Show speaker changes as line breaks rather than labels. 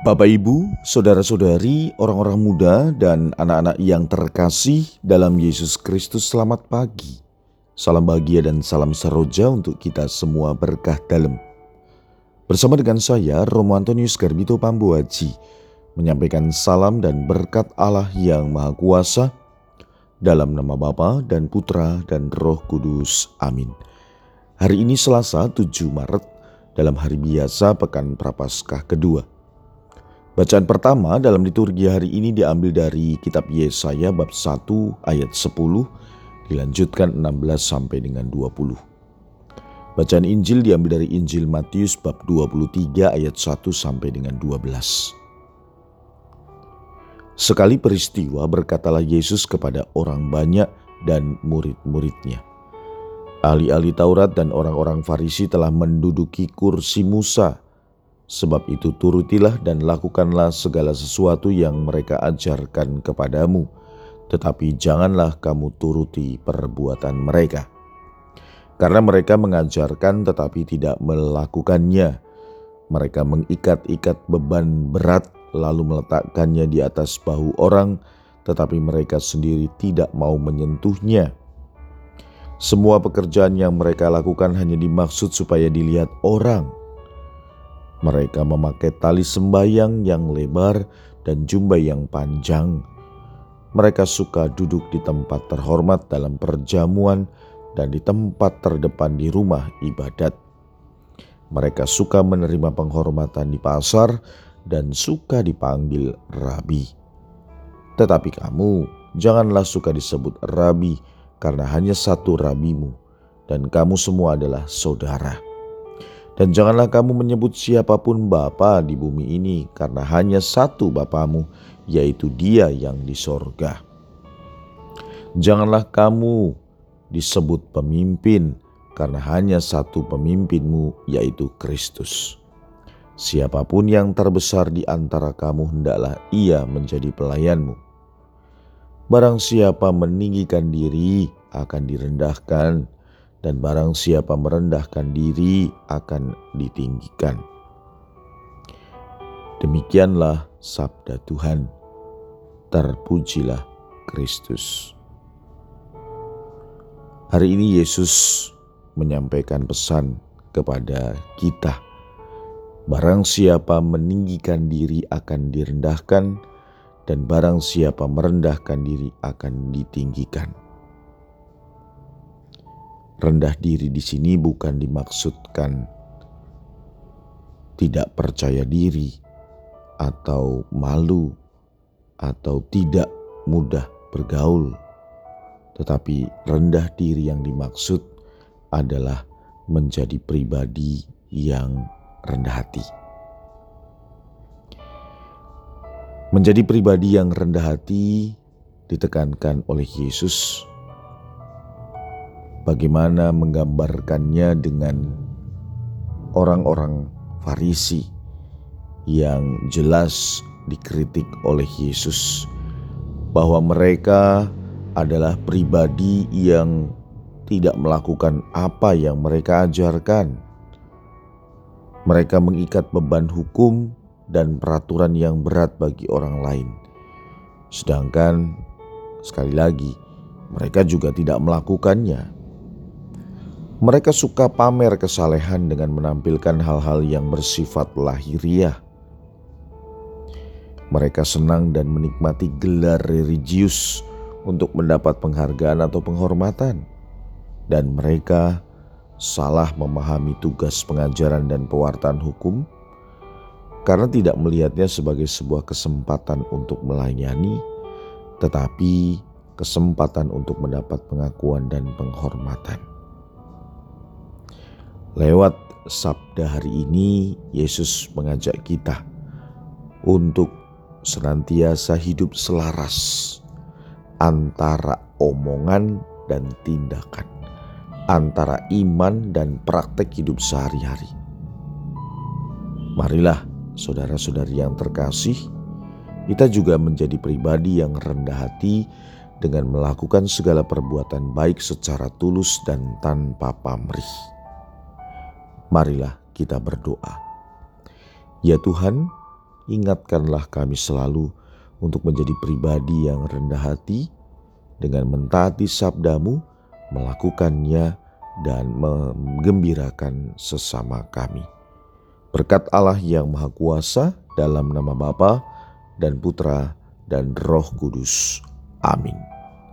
Bapak, Ibu, saudara-saudari, orang-orang muda, dan anak-anak yang terkasih dalam Yesus Kristus, selamat pagi. Salam bahagia dan salam seroja untuk kita semua berkah dalam. Bersama dengan saya, Romo Antonius Garbito Pambuaji, menyampaikan salam dan berkat Allah yang Maha Kuasa dalam nama Bapa dan Putra dan Roh Kudus. Amin. Hari ini Selasa 7 Maret dalam hari biasa Pekan Prapaskah kedua. Bacaan pertama dalam liturgi hari ini diambil dari kitab Yesaya bab 1 ayat 10 dilanjutkan 16 sampai dengan 20. Bacaan Injil diambil dari Injil Matius bab 23 ayat 1 sampai dengan 12. Sekali peristiwa berkatalah Yesus kepada orang banyak dan murid-muridnya. Ahli-ahli Taurat dan orang-orang Farisi telah menduduki kursi Musa Sebab itu turutilah dan lakukanlah segala sesuatu yang mereka ajarkan kepadamu, tetapi janganlah kamu turuti perbuatan mereka. Karena mereka mengajarkan tetapi tidak melakukannya. Mereka mengikat-ikat beban berat lalu meletakkannya di atas bahu orang, tetapi mereka sendiri tidak mau menyentuhnya. Semua pekerjaan yang mereka lakukan hanya dimaksud supaya dilihat orang mereka memakai tali sembayang yang lebar dan jumbai yang panjang. Mereka suka duduk di tempat terhormat dalam perjamuan dan di tempat terdepan di rumah ibadat. Mereka suka menerima penghormatan di pasar dan suka dipanggil rabi. Tetapi kamu janganlah suka disebut rabi karena hanya satu rabimu dan kamu semua adalah saudara. Dan janganlah kamu menyebut siapa pun Bapa di bumi ini, karena hanya satu Bapamu, yaitu Dia yang di sorga. Janganlah kamu disebut pemimpin, karena hanya satu pemimpinmu, yaitu Kristus. Siapa pun yang terbesar di antara kamu, hendaklah ia menjadi pelayanmu. Barang siapa meninggikan diri akan direndahkan, dan barang siapa merendahkan diri akan ditinggikan. Demikianlah sabda Tuhan. Terpujilah Kristus. Hari ini Yesus menyampaikan pesan kepada kita. Barang siapa meninggikan diri akan direndahkan, dan barang siapa merendahkan diri akan ditinggikan. Rendah diri di sini bukan dimaksudkan tidak percaya diri atau malu atau tidak mudah bergaul, tetapi rendah diri yang dimaksud adalah menjadi pribadi yang rendah hati. Menjadi pribadi yang rendah hati ditekankan oleh Yesus bagaimana menggambarkannya dengan orang-orang Farisi yang jelas dikritik oleh Yesus bahwa mereka adalah pribadi yang tidak melakukan apa yang mereka ajarkan. Mereka mengikat beban hukum dan peraturan yang berat bagi orang lain. Sedangkan sekali lagi, mereka juga tidak melakukannya. Mereka suka pamer kesalehan dengan menampilkan hal-hal yang bersifat lahiriah. Mereka senang dan menikmati gelar religius untuk mendapat penghargaan atau penghormatan, dan mereka salah memahami tugas pengajaran dan pewartaan hukum karena tidak melihatnya sebagai sebuah kesempatan untuk melayani, tetapi kesempatan untuk mendapat pengakuan dan penghormatan. Lewat sabda hari ini, Yesus mengajak kita untuk senantiasa hidup selaras antara omongan dan tindakan, antara iman dan praktek hidup sehari-hari. Marilah, saudara-saudari yang terkasih, kita juga menjadi pribadi yang rendah hati dengan melakukan segala perbuatan baik secara tulus dan tanpa pamrih. Marilah kita berdoa. Ya Tuhan, ingatkanlah kami selalu untuk menjadi pribadi yang rendah hati dengan mentaati sabdamu, melakukannya, dan menggembirakan sesama kami. Berkat Allah yang Maha Kuasa dalam nama Bapa dan Putra dan Roh Kudus. Amin.